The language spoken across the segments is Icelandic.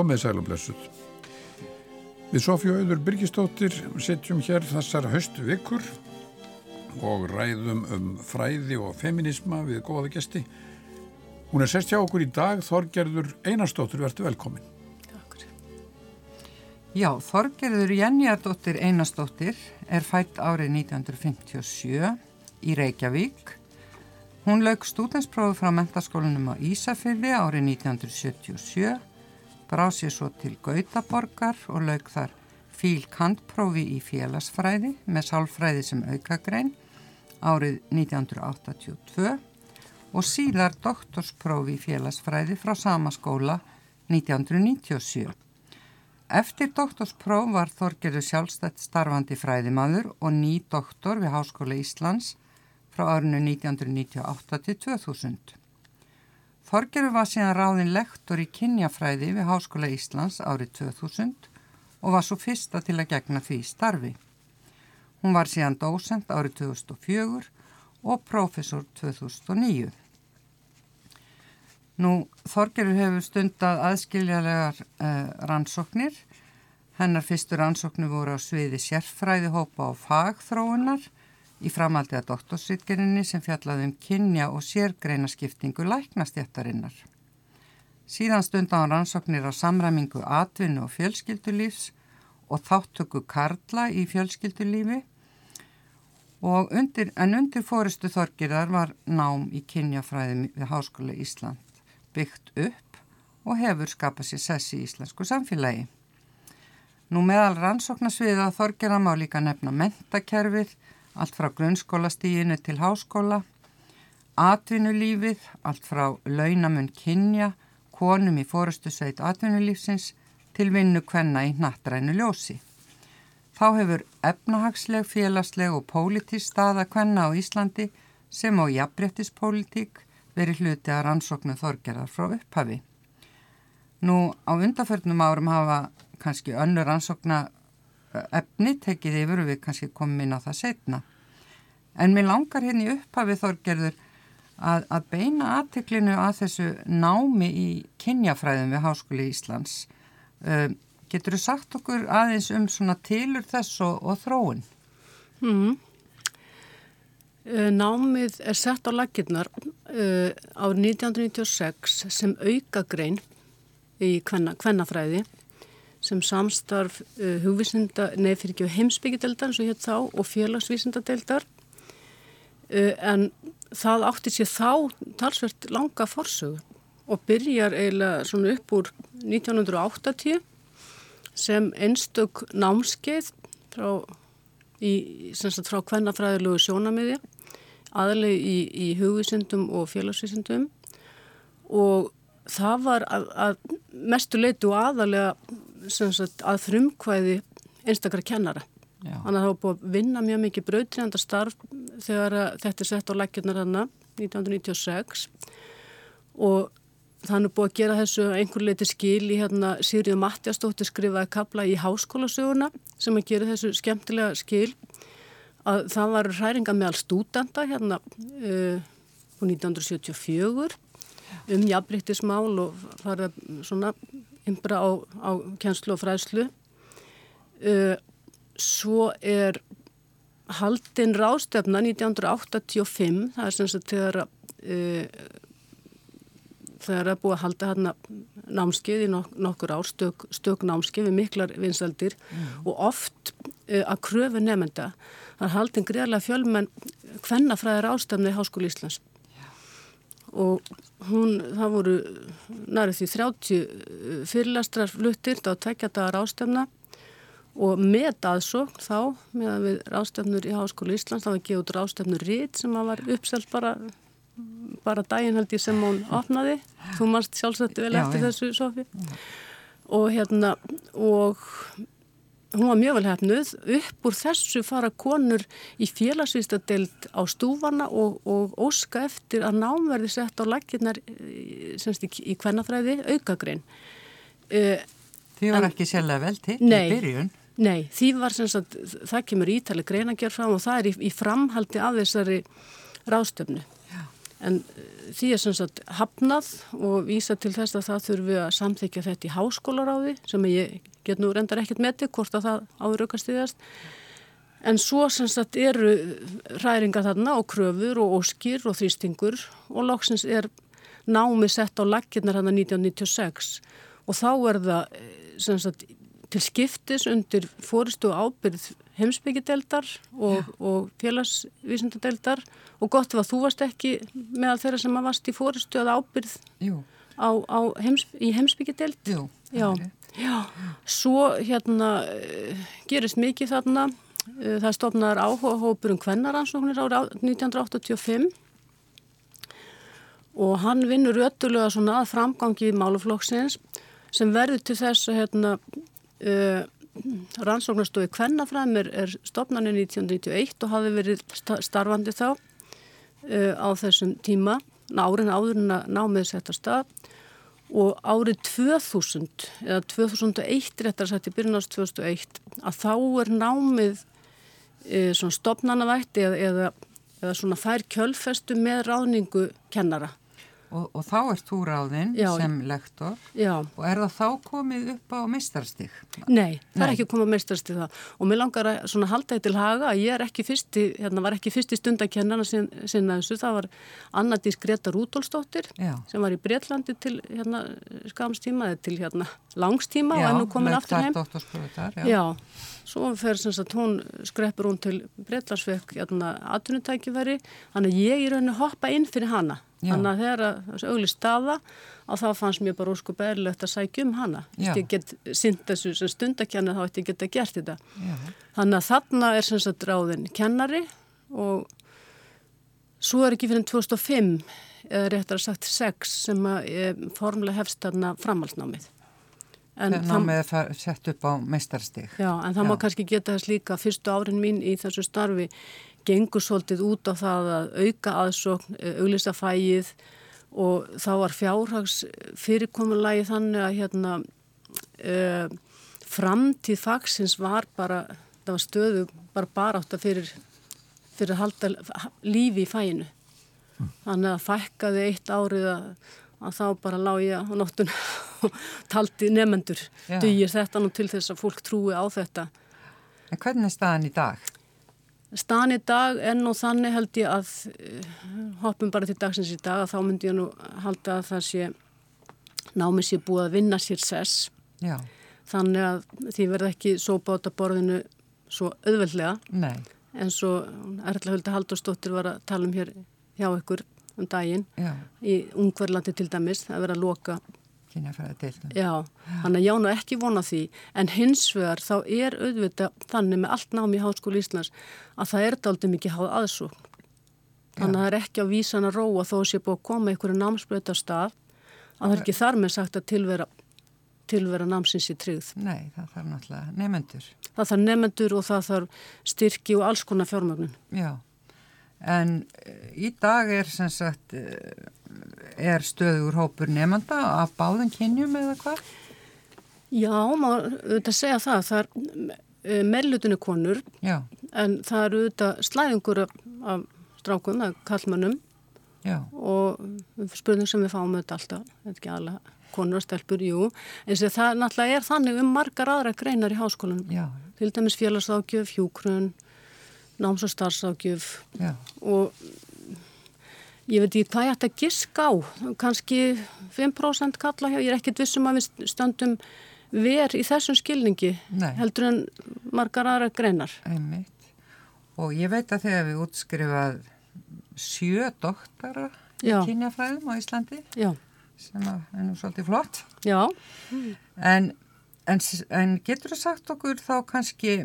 komið sæl og blessuð. Við Sofju Auður Byrkistóttir setjum hér þessar höstu vikur og ræðum um fræði og feminisma við góða gesti. Hún er sest hjá okkur í dag, Þorgerður Einarstóttir, verður velkomin. Takk. Já, Þorgerður Jennjardóttir Einarstóttir er fætt árið 1957 í Reykjavík Hún lauk stúdensprófi frá mentaskólanum á Ísafyrði árið 1977, bráð sér svo til Gautaborgar og lauk þar fílkantprófi í félagsfræði með sálfræði sem aukagrein árið 1982 og síðar doktorsprófi í félagsfræði frá sama skóla 1997. Eftir doktorspróf var Þorgerður sjálfstætt starfandi fræðimaður og ný doktor við Háskóla Íslands frá árinu 1998 til 2000. Þorgerur var síðan ráðin lektor í kynjafræði við Háskóla Íslands árið 2000 og var svo fyrsta til að gegna því starfi. Hún var síðan dósend árið 2004 og profesor 2009. Nú, Þorgerur hefur stundað aðskiljarlegar eh, rannsóknir. Hennar fyrstur rannsóknir voru á sviði sérfræði hópa á fagþróunar í framaldi að doktorsritgerinni sem fjallaði um kynja og sérgreina skiptingu læknastjættarinnar. Síðan stunda á rannsóknir á samræmingu atvinnu og fjölskyldulífs og þáttöku karla í fjölskyldulífi undir, en undir fóristu þorgirðar var nám í kynjafræðum við Háskóla Ísland byggt upp og hefur skapað sér sessi í íslensku samfélagi. Nú meðal rannsóknarsviða þorgirða má líka nefna mentakerfið allt frá grunnskólastíginu til háskóla, atvinnulífið, allt frá launamun kynja, konum í fórustu sveit atvinnulífsins til vinnu kvenna í nattrænu ljósi. Þá hefur efnahagsleg, félagsleg og pólitísk staða kvenna á Íslandi sem á jafnbrettispólitík verið hluti að rannsóknu þorgerðar frá upphafi. Nú á undarförnum árum hafa kannski önnur rannsókna efni tekið yfir og við kannski komum inn á það setna. En mér langar hérna í upphafið þorgerður að, að beina aðteklinu að þessu námi í kynjafræðum við Háskóli Íslands. Uh, getur þú sagt okkur aðeins um svona tilur þess og, og þróun? Mm. Námið er sett á lakirnar uh, árið 1996 sem aukagrein í kvennafræði sem samstarf uh, hugvísinda, nei fyrir ekki heimsbyggjadeldar eins og hér þá og félagsvísindadeldar uh, en það átti sér þá talsvert langa forsögu og byrjar eiginlega svona upp úr 1980 sem einstök námskeið frá, frá kvennafræðilegu sjónamiði aðlið í, í hugvísindum og félagsvísindum. Og það var að, að mestu leitu aðalega sagt, að frumkvæði einstakra kennara. Já. Þannig að það var búið að vinna mjög mikið brautriðanda starf þegar þetta er sett á lækjurnar hana 1996 og þannig búið að gera þessu einhver leiti skil í hérna Sýrið Mattiastóttir skrifaði kabla í háskólasöguna sem að gera þessu skemmtilega skil að það var hræringa meðal stúdenda hérna uh, 1974 um jafnbryttismál og farið svona ymbra á, á kjænslu og fræðslu. Uh, svo er haldinn rástefna 1985, það er sem sagt þegar uh, þegar það búið að halda hérna námskeið í nok nokkur ár, stök, stök námskeið við miklar vinsaldir mm. og oft uh, að kröfu nefnda það er haldinn greiðlega fjölmenn hvennafræðir ástefna í Háskóli Íslands og hún, það voru nærið því 30 eh, fyrirlastrar fluttir á tekjadagar ástefna og með aðsókn þá með að við rástefnur í Háskólu Íslands þá var gefið út rástefnur rít sem var uppselt bara, bara daginn held ég sem hún opnaði. Þú marst sjálfsagt vel eftir já, þessu Sofi og hérna og hún var mjög vel hefnuð, upp úr þessu fara konur í félagsvístadelt á stúfana og, og óska eftir að námverði sett á lakirnar eh, semst í, í kvennafræði aukagrein. Uh, því var en, ekki sérlega vel til í byrjun? Nei, því var semst að það kemur ítali greinagjör fram og það er í, í framhaldi af þessari rástöfnu. En eh, því er sem sagt hafnað og vísa til þess að það þurfi að samþykja þetta í háskólaráði sem ég get nú reyndar ekkert með til hvort að það áraukast í þess. En svo sem sagt eru ræringa þarna og kröfur og óskir og þrýstingur og loksins er námi sett á laggirnar hann 1996 og þá er það eh, sem sagt til skiptis undir fóristu ábyrð heimsbyggideldar og, og félagsvísindadeldar og gott var þú varst ekki meðal þeirra sem varst í fóristu að ábyrð á, á heims, í heimsbyggideld. Jú, já, já, svo hérna gerist mikið þarna, uh, það stofnar áhuga hópur um kvennaransóknir árið 1985 og hann vinnur öttulega svona að framgangi í máluflokksins sem verður til þess að hérna uh, rannsóknastofi Kvennafræðum er, er stopnarnir 1991 og hafi verið starfandi þá uh, á þessum tíma, árin áður en að námið setja stað. Og árið 2000 eða 2001 réttar sætti byrjunast 2001 að þá er námið uh, svona stopnarnavætti eða, eða, eða fær kjölfestu með ráðningu kennara Og, og þá ert þú ráðinn sem lektor Já. og er það þá komið upp á mistarstík? Nei, það Nei. er ekki komið á mistarstík það og mér langar að halda þetta til haga að ég ekki fyrsti, hérna var ekki fyrsti stund að kenna hana sinna þessu, það var Anna Dís Greta Rúdolsdóttir sem var í Breitlandi til hérna skamstíma eða til hérna langstíma já, og er nú komin aftur heim. Já, já. Svo fer sem sagt hún skreppur hún til Breitlandsvekk hérna atvinnutækifæri, þannig að ég er raun að hoppa inn fyrir hana Já. Þannig að þegar þessu augli staða og þá fannst mér bara ósku beðilegt að sækja um hana. Ég get synd þessu sem stundakjanna þá ætti ég geta gert þetta. Já. Þannig að þarna er sem sagt ráðin kennari og svo er ekki fyrir 2005 eða réttar að sagt 6 sem að formlega hefst þarna framhalsnámið. En námið er sett upp á meistarsteg. Já, en það Já. má kannski geta þess líka fyrstu árin mín í þessu starfi gengur svolítið út á það að auka aðsókn, eh, auglista fæið og þá var fjárhags fyrirkomulagi þannig að hérna uh, framtíð fagsins var bara, það var stöðu bara bara átt að fyrir, fyrir að halda lífi í fæinu. Mm. Þannig að fækkaði eitt árið að, að þá bara lág ég á nóttun og taldi nefendur. Dugir þetta nú til þess að fólk trúi á þetta. En hvernig er staðan í dag? Stan í dag en og þannig held ég að eh, hoppum bara til dagsins í dag að þá myndi ég nú halda að það sé námið sé búið að vinna sér sess Já. þannig að því verð ekki sópa át að borðinu svo auðveldlega Nei. en svo Erla Hulda Haldurstóttir var að tala um hér hjá ykkur um daginn Já. í Ungverlandi til dæmis að vera að loka kynjafræðadeildum. Já, þannig að já, nú ekki vona því, en hins vegar þá er auðvitað þannig með allt námi í Háskóli Íslands að það er aldrei mikið háð aðsókn. Þannig að það er ekki á vísan að róa þó sé búið að koma einhverju námsbreyta stað að það er ekki þar með sagt að tilvera, tilvera námsins í tryggð. Nei, það þarf náttúrulega nefnendur. Það þarf nefnendur og það þarf styrki og alls konar fjármögnun. Já, en eh, í dag er sagt eh, er stöður hópur nefnda af báðum kynjum eða hvað? Já, maður auðvitað segja það, það er eh, mellutinu konur Já. en það eru auðvitað slæðingur af, af strákum, það er kallmönnum Já. og spurning sem við fáum auðvitað alltaf, þetta er ekki alveg konur og stelpur, jú, en það náttúrulega er þannig um margar aðra greinar í háskólanum, Já. til dæmis félagsákjöf, hjúkrun, náms- og starfsákjöf og ég veit ekki hvað ég ætti að giska á, kannski 5% kalla hjá, ég er ekkit vissum að við stöndum ver í þessum skilningi Nei. heldur en margar aðra greinar. Einmitt. Og ég veit að þegar við útskrifað sjö doktara í kynjafræðum á Íslandi Já. sem er nú svolítið flott. Já. En, en, en getur þú sagt okkur þá kannski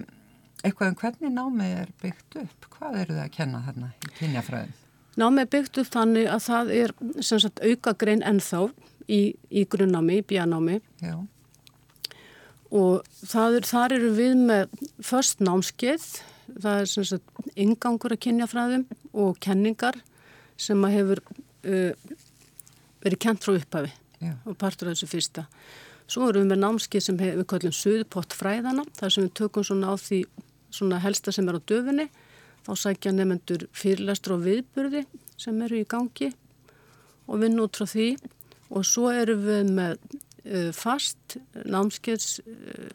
eitthvað um hvernig námið er byggt upp? Hvað eru það að kenna þarna í kynjafræðum? Námið byggt upp þannig að það er sagt, auka grein ennþá í, í grunnámi, í bíanámi Já. og er, þar eru við með först námskeið, það er sagt, ingangur að kynjafræðum og kenningar sem að hefur uh, verið kent frá upphafi Já. og partur af þessu fyrsta. Svo erum við með námskeið sem við kallum Suðpott fræðana, þar sem við tökum svona á því svona helsta sem er á döfunni Þá sækja nefnendur fyrirlestur og viðburði sem eru í gangi og vinna út frá því og svo erum við með uh, fast námskeiðs uh,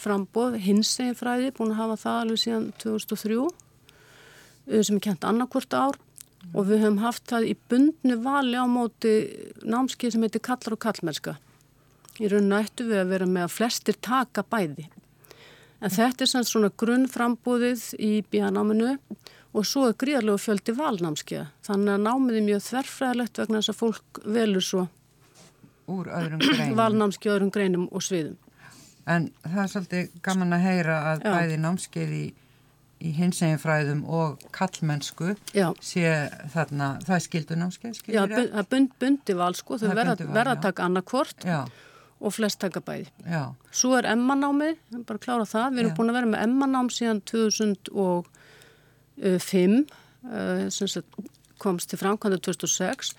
frambóð hinsegin fræði, búin að hafa það alveg síðan 2003 uh, sem er kent annarkvort ár mm. og við höfum haft það í bundnu vali á móti námskeið sem heitir kallar og kallmerska. Í rauninu ættu við að vera með að flestir taka bæði. En þetta er svona grunnframbúðið í bíanáminu og svo er gríðarlegu fjöldi valnámskeiða. Þannig að námið er mjög þverfræðilegt vegna þess að fólk velur svo úr öðrum greinum. Og sviðum. En það er svolítið gaman að heyra að Já. bæði námskeið í, í hinseginfræðum og kallmennsku Já. sé þarna, það er skildu námskeið? Já, það er bund, bundi val sko, þau verða að taka annarkvort. Já og flest taka bæði. Já. Svo er emmanámið, bara klára það, við erum Já. búin að vera með emmanám síðan 2000 5 uh, sem komst til framkvæmda 2006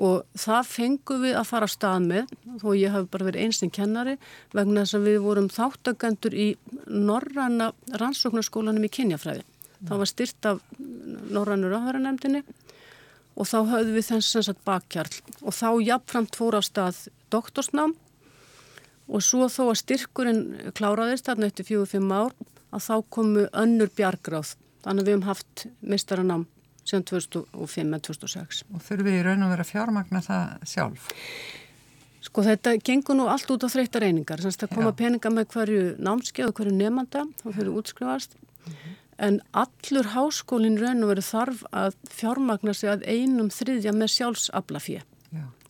og það fengum við að fara að stað með þó ég hef bara verið einsinn kennari vegna þess að við vorum þáttagendur í Norranna rannsóknarskólanum í kynjafræði. Það var styrt af Norrannur áhverjanemdini og þá höfðum við þess að bakkjarl og þá jafnframt fór á stað doktorsnám og svo þó að styrkurinn kláraðist þarna eftir fjóðu fimm ár að þá komu önnur bjargráð Þannig við hefum haft mistaranám sem 2005-2006. Og þurfum við í raun og vera fjármagna það sjálf? Sko þetta gengur nú allt út á þreytta reyningar. Þannig að það koma Já. peninga með hverju námskeið og hverju nefnanda og fyrir útskrifast. Mm -hmm. En allur háskólinn raun og veru þarf að fjármagna sig að einum þriðja með sjálfsaflafíð. Já,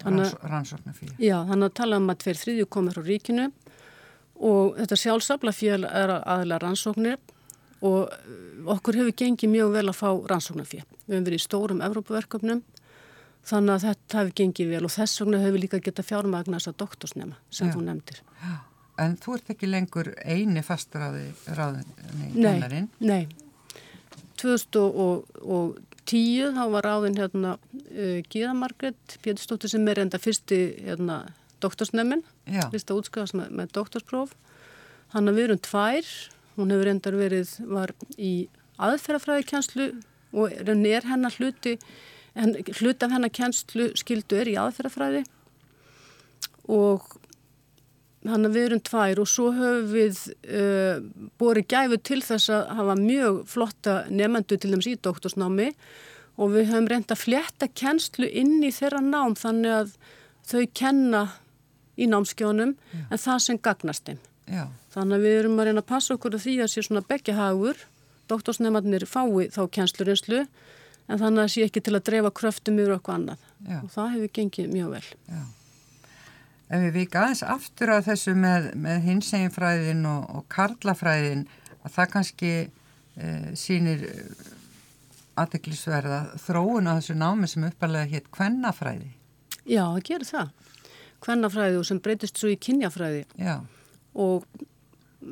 ranns, rannsóknarfíð. Já, þannig að tala um að tveir þriðju komir frá ríkinu og þetta sjálfsaflafíð er aðlega rannsóknir og okkur hefur gengið mjög vel að fá rannsóknarfið. Við hefum verið í stórum Evrópaverköpnum þannig að þetta hefur gengið vel og þess vegna hefur við líka getað fjármagna þessa doktorsnema sem Já. þú nefndir. Já. En þú ert ekki lengur eini fastaráði ráðinni? Nei, nei. 2010 þá var ráðin hérna uh, Gíða Margret Péturstóttir sem er enda fyrsti hérna, doktorsnemin, fyrsta útskafast með, með doktorspróf. Hann að við erum tvær. Hún hefur endar verið, var í aðferðafræðikjænslu og er hennar hluti, en hluti af hennar kjænslu skildu er í aðferðafræði. Og hann að við erum tvær og svo höfum við uh, borið gæfu til þess að hafa mjög flotta nefnendu til þess í doktorsnámi og við höfum reynda að fletta kjænslu inn í þeirra nám þannig að þau kenna í námskjónum Já. en það sem gagnast þeim. Já. Þannig að við erum að reyna að passa okkur að því að sé svona begja hagur, doktorsnefnarnir fái þá kjænslurinslu en þannig að sé ekki til að dreifa kröftum yfir okkur annað Já. og það hefur gengið mjög vel. Já. Ef við vika aðeins aftur á þessu með, með hinseginfræðin og, og karlafræðin að það kannski e, sínir aðeglisverða þróun á þessu námi sem uppalega hétt kvennafræði. Já, það gerir það. Kvennafræði og sem breytist svo í kynjafræði. Já og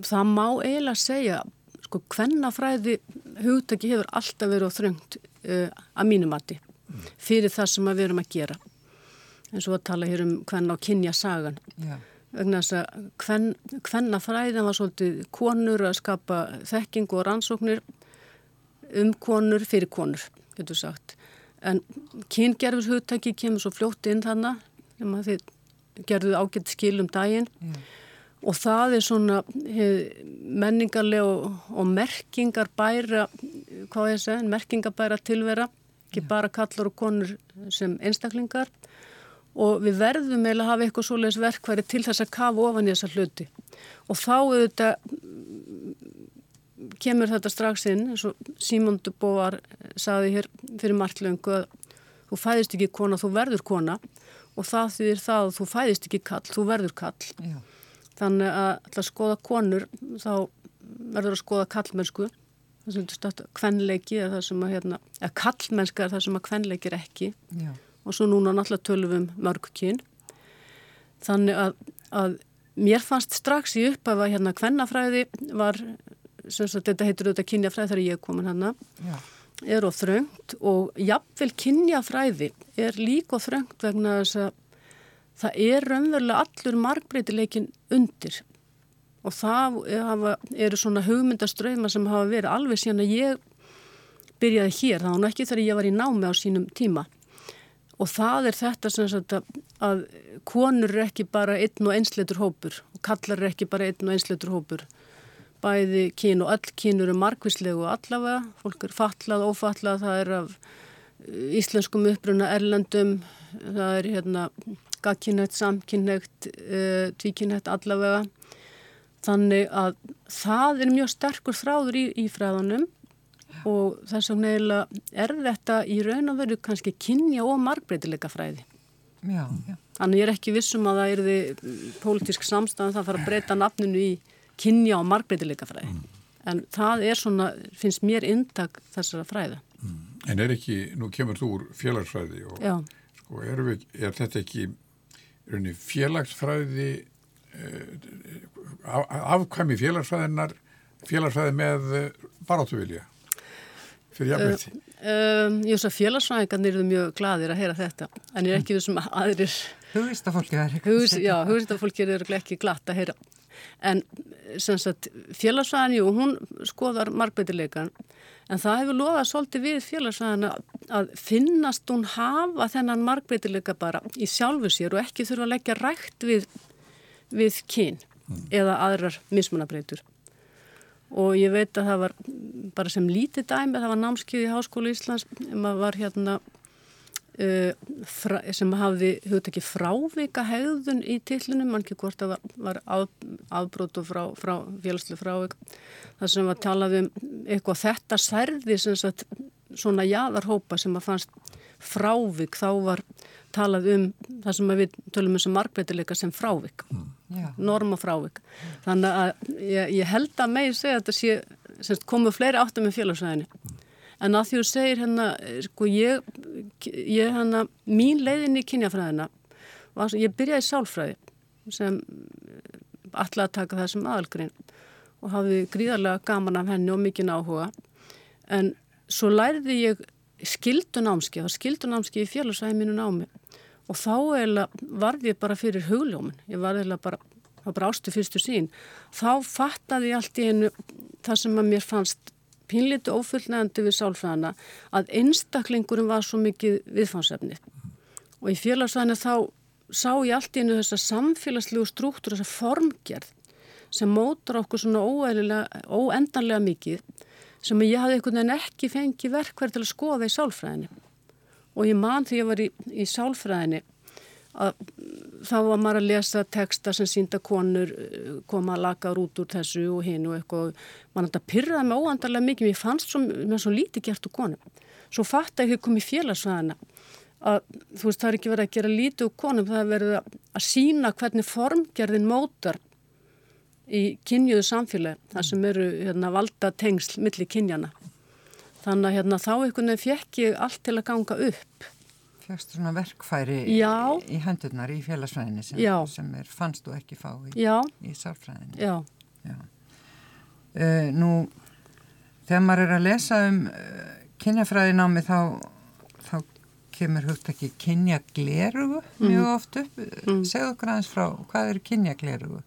það má eiginlega segja sko hvennafræði hugtaki hefur alltaf verið á þröngt uh, að mínumatti fyrir það sem við erum að gera og að tala hér um hvenna á kynja sagan yeah. vegna þess að hvennafræðin var svolítið konur að skapa þekking og rannsóknir um konur fyrir konur, getur sagt. En kyngerfis hugtaki kemur svo fljótt inn þannig að þið gerðu ágætt skil um daginn. Yeah og það er svona menningarlega og, og merkingar bæra, hvað ég segja, merkingar bæra tilvera, ekki Já. bara kallar og konur sem einstaklingar og við verðum eiginlega að hafa eitthvað svoleiðis verkværi til þess að kafa ofan í þessa hluti. Og þá auðvitað kemur þetta strax inn eins og Símond Bóvar saði hér fyrir marglöngu að þú fæðist ekki kona, þú verður kona. Og það þýðir það að þú fæðist ekki kall, þú verður kall Já. Þannig að alltaf skoða konur þá verður að skoða kallmennsku það sem þú státt kvenleiki er það sem að hérna, eða kallmennska er það sem að kvenleiki er ekki. Já. Og svo núna náttúrulega tölum við um mörgkyn þannig að, að mér fannst strax í upp að hérna kvennafræði var sem sagt þetta heitur auðvitað kynjafræði þegar ég komin hana Já. er á þröngt. Og jafnvel kynjafræði er líka á þröngt vegna þess að það er raunverulega allur markbreytileikin undir. Og það eru svona hugmyndaströyma sem hafa verið. Alveg síðan að ég byrjaði hér, það var ekki þegar ég var í námi á sínum tíma og það er þetta sem sagt að, að konur er ekki bara einn og einsleitur hópur og kallar er ekki bara einn og einsleitur hópur bæði kín og öll kín eru margvíslegu allavega, fólk er fatlað, ófatlað, það er af eh, íslenskum uppruna erlendum, það er hérna gagkinnægt, samkinnægt, uh, tvíkinnægt allavega. Þannig að það er mjög sterkur þráður í, í fræðunum Já. Og þess vegna eiginlega er þetta í raun og veru kannski kynja og margbreytileika fræði. Já, já. Þannig ég er ekki vissum að það er því pólitísk samstæðan það fara að breyta nafninu í kynja og margbreytileika fræði. Mm. En það er svona, finnst mér intak þessara fræða. Mm. En er ekki, nú kemur þú úr félagsfræði og sko, er, við, er þetta ekki félagsfræði uh, afkvæmi félagsfræðinar félagsfræði með baráttuvilja fyrir jafnveitti? Uh, um, ég veist að félagsfræðingarnir eru mjög gladir að heyra þetta en ég er ekki við sem aðrir Hugvistafólki er Hugvistafólki eru ekki glatt að heyra en félagsfræðin, jú, hún skoðar markbeitileikan en það hefur loðað svolítið við félagsfræðina að finnast hún hafa þennan markbeitileika bara í sjálfu sér og ekki þurfa að leggja rægt við, við kyn mm. eða aðrar mismunabreitur og ég veit að það var bara sem lítið dæmi, það var námskið í Háskólu Íslands, hérna Uh, sem hafði hugtæki frávika hegðun í tillunum, mann ekki hvort að var, var af, afbrótu frá, frá félagslu frávik, það sem var talað um eitthvað þetta særði sem sagt svona jáðarhópa sem að fannst frávik, þá var talað um það sem við tölum um sem markveitileika sem frávik. Mm. norma frávik. Mm. þannig að ég, ég held að mig segja að þetta sé komu fleiri áttum með félagsvæðinni mm. En að því þú segir hérna, sko ég, ég hérna, mín leiðin í kynjafræðina, var, ég byrjaði sálfræði sem alltaf að taka það sem aðalgrinn og hafði gríðarlega gaman af henni og mikið áhuga, en svo læriði ég skildunámski, það var skildunámski í félagsvæði mínu námi. Og þá varði ég bara fyrir hugljómin, ég var eiginlega bara, bara ástu fyrstu sín, þá fattaði ég allt í einu það sem að mér fannst pínlíti ófullnægandi við sálfræðana að einstaklingurum var svo mikið viðfansefni og í félagsvæðinu þá sá ég allt í einu þessa samfélagslegu struktúr, þessa formgerð sem mótur okkur svona óendanlega mikið sem ég hafði einhvern veginn ekki fengið verkverð til að skoða í sálfræðinu og ég man að ég var í, í sálfræðinu að þá var maður að lesa texta sem sínda konur eh, koma að laka út úr þessu og hinn og eitthvað. Mann að pyrraði mig óandarlega mikið. Mér fannst svo, mér svo lítið gert úr konum. Svo fatt að ég hef komið félagsvæðina að þú veist það er ekki verið að gera lítið úr konum. Það er verið að sína hvernig formgerðin mótar í kynjuðu samfélagi þar sem eru hérna, valda tengsl millir kynjana þannig að hérna, þá einhvern veginn fekk ég allt til að ganga upp fegst svona verkfæri Já. í hendurnar í félagsfræðinni sem, sem er fannst og ekki fá í, í sálfræðinni. Já. Já. Uh, nú, þegar maður er að lesa um uh, kynjafræðinámi þá, þá kemur hugt ekki kynjaglerugu mjög mm. oft upp. Mm. Segðu okkur aðeins frá, hvað eru kynjaglerugu?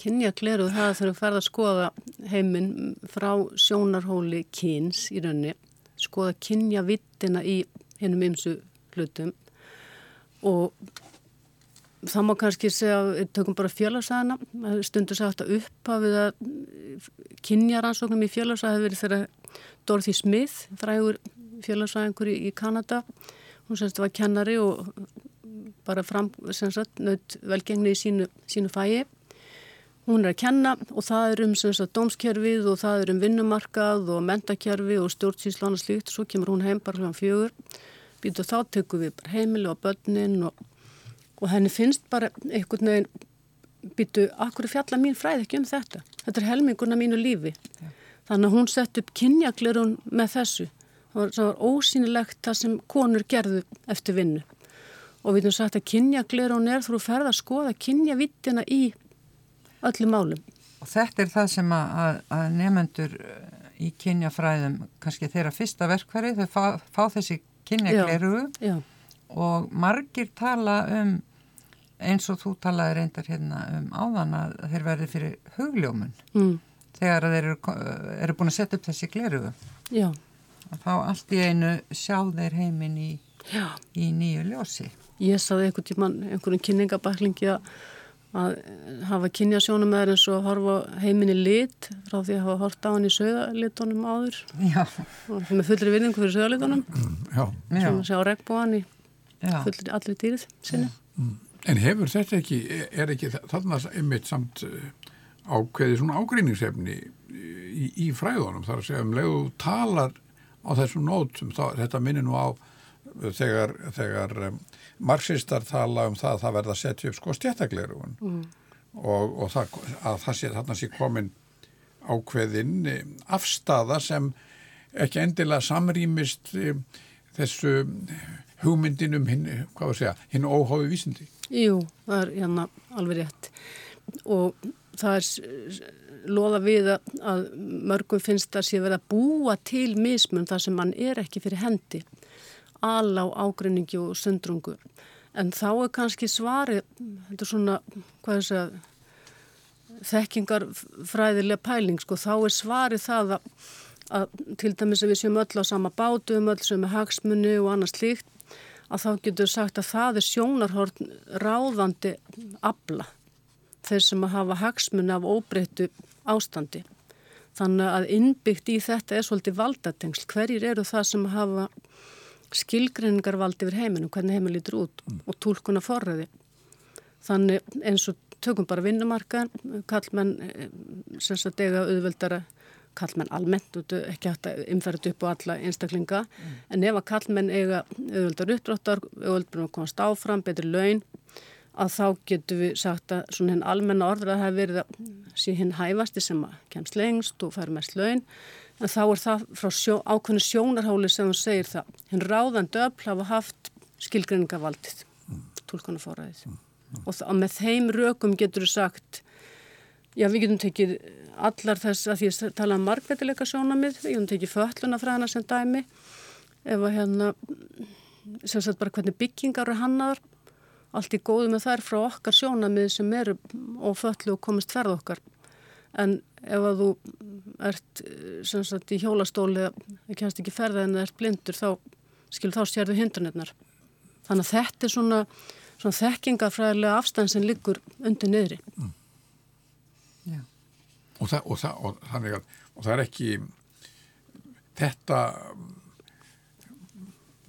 Kynjaglerugu, það þurfum að ferða að skoða heiminn frá sjónarhóli kyns í raunni, skoða kynjavittina í hennum ymsu hlutum. Og það má kannski segja við tökum bara félagsæðina stundur sagt að upphafið að kynjaransóknum í félagsæði hefur verið þegar Dorothy Smith frægur félagsæðingur í, Kanada hún semst var kennari og bara fram sagt, naut velgengni í sínu, sínu fæi hún er að kenna og það er um sagt, dómskerfið og það er um vinnumarkað og mentakerfi og stjórnsýslan og slíkt. Svo kemur hún heim bara hljóðan fjögur. Býtu þá tekum við bara heimili og börnin og, og henni finnst bara einhvern veginn býtu, akkur fjalla mín fræð ekki um þetta? Þetta er helminguna mínu lífi. Ja. þannig að hún sett upp kynjaklerun með þessu. Það var, það var ósýnilegt það sem konur gerðu eftir vinnu. Og við höfum sagt að kynjaklerun er þú ferð að skoða kynjavittina í öllum málum og þetta er það sem að, að, að nefnendur í kynjafræðum kannski þeirra fyrsta verkværi þau fá, fá þessi kynjaglerugu og margir tala um eins og þú talaði reyndar hérna um áðan að þeir verði fyrir hugljómun mm. þegar þeir eru, eru búin að setja upp þessi glerugu Já. þá allt í einu sjá þeir heiminn í í nýju ljósi. Ég saði einhvern tíman, einhvern kynningabaklingi að að hafa kynjasjónum eða eins og horfa heiminni lit frá því að hafa hort á hann í söðalitunum áður. Já. og með fullri vinningu fyrir söðalitunum sem að sjá regnbúan í fullri allir dýrið sinni. Mm. En hefur þetta ekki, er ekki þarna einmitt samt eh, ákveði svona ágreiningsefni í, í fræðunum? Þar að segja um leiðu talar á þessum nótum, þá, þetta minnir nú á þegar, þegar um, marxistar tala um það að það verða að setja upp sko stjættaklerugun mm. og, og það, að það sé þarna sé komin ákveðin eh, afstafa sem ekki endilega samrýmist um, þessu hugmyndin um hinn, hvað var að segja, hinn óháfi vísindi. Jú, það er hérna alveg rétt og það er loða við að mörgum finnst að sé verið að búa til mismun þar sem mann er ekki fyrir hendi ala á ágreiningi og sundrungu. En þá er kannski svari, þetta er svona, hvað er þess að, þekkingarfræðilega pæling, sko, þá er svari það að, að til dæmis að við séum öll á sama bátu um öll sem er hagsmunni og annars líkt, að þá getur sagt að það er sjónarhorn ráðandi abla, þeir sem að hafa hagsmunni af óbreyttu ástandi. Þannig að innbyggt í þetta er svolítið valdatengsl. Hverjir eru það sem hafa skilgreiningarvald yfir heiminu, hvernig heiminn lítur út mm. og tólkuna forræði. Þannig eins og tökum bara vinnumarkaðan, kallmenn eh, sem sagt eiga auðvöldara, kallmenn almennt, ekki hægt að umferða upp á alla einstaklinga, mm. en ef að kallmenn eiga auðvöldar uppdráttar, auðvöldar að komast áfram, betri laun, að þá getur við sagt að svona henn almenna orður að það hefur verið að sé hinn hæfasti sem að kemst lengst og fær mest laun, en þá er það frá sjó, ákveðinu sjónarháli sem hún segir það. Hinn ráðan döfl hafa haft skilgreiningavaldið, mm. tólkanafóraðið. Mm. Mm. Og það, með þeim rökum getur þú sagt, já við getum tekið allar þess að því að tala um margvetileika sjónamið, við getum tekið föllunafræðina sem dæmi, ef að hérna, sem sagt bara hvernig byggingar eru hannaðar, allt í góðu með þær frá okkar sjónamið sem eru og föllu og komist ferð okkar en ef að þú ert sagt, í hjólastóli eða kennst ekki ferða en það ert blindur þá skil þá stjærðu hindranirnar þannig að þetta er svona, svona þekkingafræðilega afstæðin sem liggur undir niðri. Mm. og, það, og, það, og, þannig að, og það er ekki þetta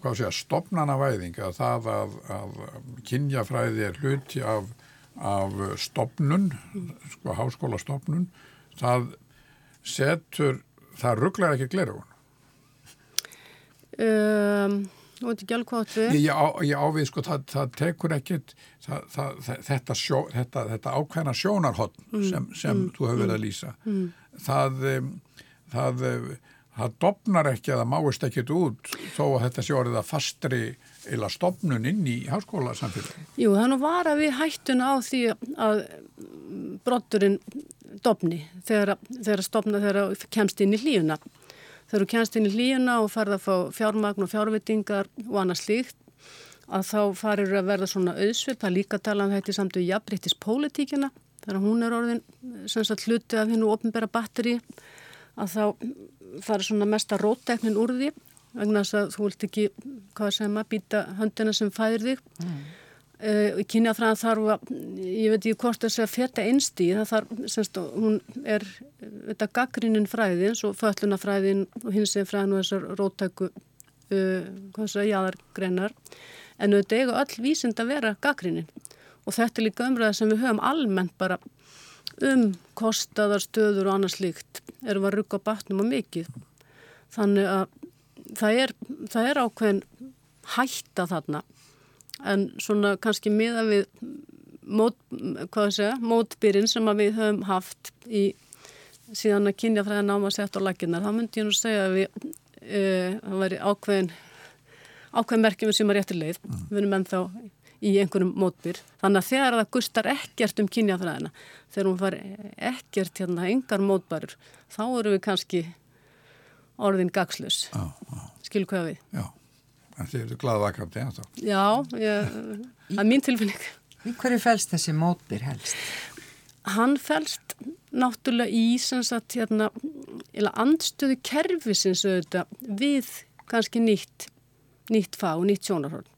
hvað sé að stopnana væðing að það að, að kynjafræði er hluti af af stopnun, sko háskólastopnun, það setur, það rugglar ekki glerugun. Um, þú veit ekki alveg hvað þetta er? Ég ávið, sko, það, það tekur ekkit það, það, þetta, sjó, þetta, þetta ákveðna sjónarhótt mm, sem, sem mm, þú hefur verið að mm, lýsa. Mm. Það, það, það dopnar ekki að það máist ekkit út þó að þetta sé orðið að fastri eila stopnun inn í háskóla samfélagi? Jú, þannig var að við hættun á því að brotturinn dopni þegar, þegar stopna þegar kemst inn í hlíuna. Þegar þú kemst inn í hlíuna og farða að fá fjármagn og fjárvitingar og annað slíkt að þá farir að verða svona auðsvilt, það líka tala um þetta í samtöðu jafnbryttis pólitíkina, þegar hún er orðin sagt hluti af hennu ofnbæra batteri að þá fara svona mesta rótteknin úr því vegna þess að þú vilt ekki, hvað sem að býta höndina sem fæðir þig mm. uh, kynjafræðan þarf að ég veit ekki hvort þess að feta einstí það þarf, semst, hún er þetta gaggrínin fræði eins og föllunafræðin og hins eða fræðin og þessar rótæku uh, hvað þess að jáðargreinar en auðvitað eiga öll vísind að vera gaggrínin og þetta er líka umræða sem við höfum almennt bara um kostaðar, stöður og annars líkt erum að rugga batnum á mikið. Þannig að það er, það er ákveðin hætta þarna. En svona kannski miða við mót, segja, mótbyrinn sem við höfum haft í síðan að kynja fræða náma sett á laginnar, þá myndi ég nú segja að við e, það væri ákveðin ákveðin merkjum sem er réttir leið. Mm. við erum ennþá í einhverjum mótbyr. Þannig að þegar það gustar ekkert um kynjafræðina þegar hún far ekkert hérna engar mótbærur þá eru við kannski orðin gagslus skilur hvað við? Já, en þið eru gladvakandi Já, ég, er mín tilfinning. Í hverju fælst þessi mótbyr helst? Hann fælst náttúrulega í sagt, hérna, andstöðu kerfisins auðvitað, við kannski nýtt nýtt og nýtt sjónarhörn.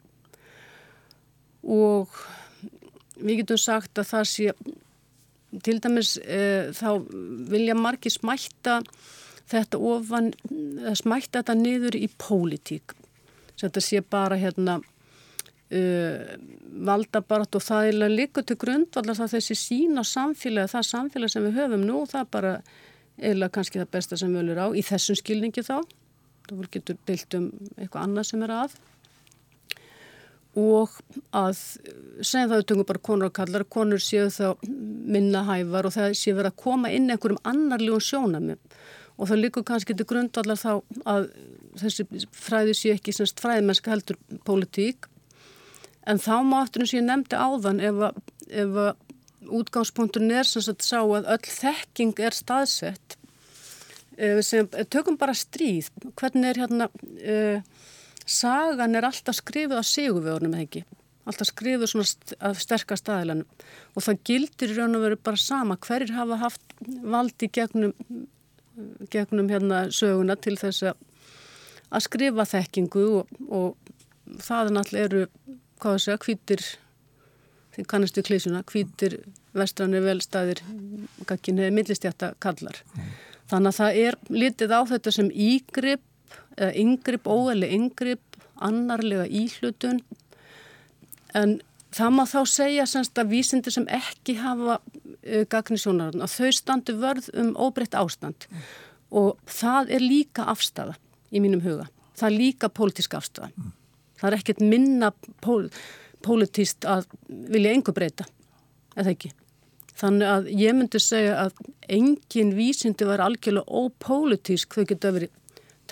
Og við getum sagt að það sé, til dæmis e, þá vilja margi smætta þetta ofan, smætta þetta niður í pólitík. Þetta sé bara hérna uh, valdabarat og það er líka til grundvallar það þessi sín á samfélagi, það samfélagi sem við höfum nú, það er bara eða kannski það besta sem við höfum á í þessum skilningi þá, þá getur deilt um eitthvað annað sem er að og að segja það auðvitað bara konur og kallar, konur séu þá minna hævar og það séu verið að koma inn einhverjum annarlegum sjónami og það líkur kannski til grundvallar þá að þessi fræði séu ekki semst fræðimennska heldur pólitík En þá má aftur eins og ég nefndi áðan ef að, ef að útgangspunkturinn er sem sagt sá að öll þekking er staðsett sem tökum bara stríð. Hvernig er hérna, uh, sagan er alltaf skrifið á sigurvegurnum eða ekki. Alltaf skrifið svona af sterkast aðilanum og það gildir í raun og veru bara sama hverjir hafa haft valdi gegnum, gegnum hérna söguna til þess að skrifa þekkingu og, og það er náttúrulega eru hvað það segja, hvítir þið kannastu klísuna, hvítir vestranir velstæðir gagginni millistjætta kallar mm. þannig að það er litið á þetta sem ígrip yngripp, óæli yngripp annarlega íhlutun en það má þá segja semst að vísindir sem ekki hafa uh, gagnisjónarinn að þau standi vörð um óbreytt ástand mm. og það er líka afstafa í mínum huga, það er líka pólitísk afstafa mm. Það er ekkert minna pól, pólitíst að vilja engu breyta, eða ekki. Þannig að ég myndi segja að engin vísindi var algjörlega ópólitísk, þau geta verið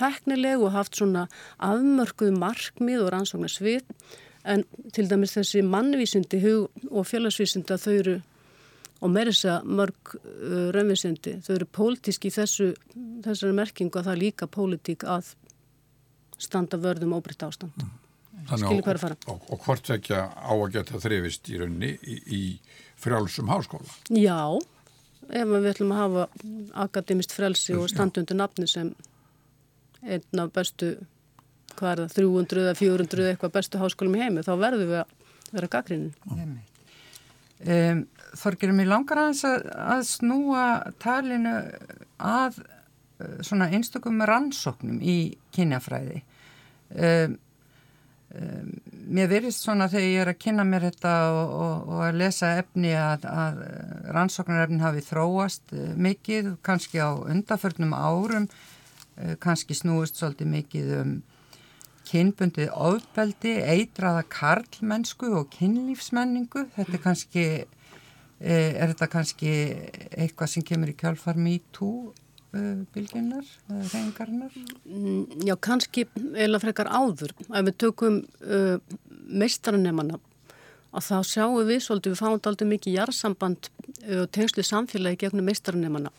teknileg og haft svona afmörkuð markmið og rannsóknar svið, en til dæmis þessi mannvísindi og félagsvísindi að þau eru, og með þess að mörg uh, raunvísindi, þau eru pólitísk í þessu, þessari merkingu að það er líka pólitík að standa vörðum óbreytt ástand. Mm að fara. Og, og hvort ekki á að geta þrifist í raunni í, í frjálsum háskóla? Já, ef við ætlum að hafa akademist frelsi og standundu nafni sem einn af bestu, hvað er það, 300 eða 400 eitthvað bestu háskólum í heimi, þá verðum við að vera gaggrinin. Um, Þorgirum, ég langar aðeins að, að snúa talinu að uh, svona einstakum rannsóknum í kynjafræði. Um, Um, mér verist svona þegar ég er að kynna mér þetta og, og, og að lesa efni að, að rannsóknarefnin hafi þróast uh, mikið, kannski á undaförnum árum, kannski snúist svolítið mikið um kynbundið ofbeldi, eitraða karlmennsku og kynlífsmenningu. Þetta er kannski, uh, er þetta kannski eitthvað sem kemur í kjálfar MeToo Uh, bylginnar, reyngarnar? Mm, já, kannski eila frekar áður. Ef við tökum uh, meistaranemanna að þá sjáum við svolítið, við fáum aldrei mikið jarðsamband og uh, tengslu samfélagi gegnum meistaranemanna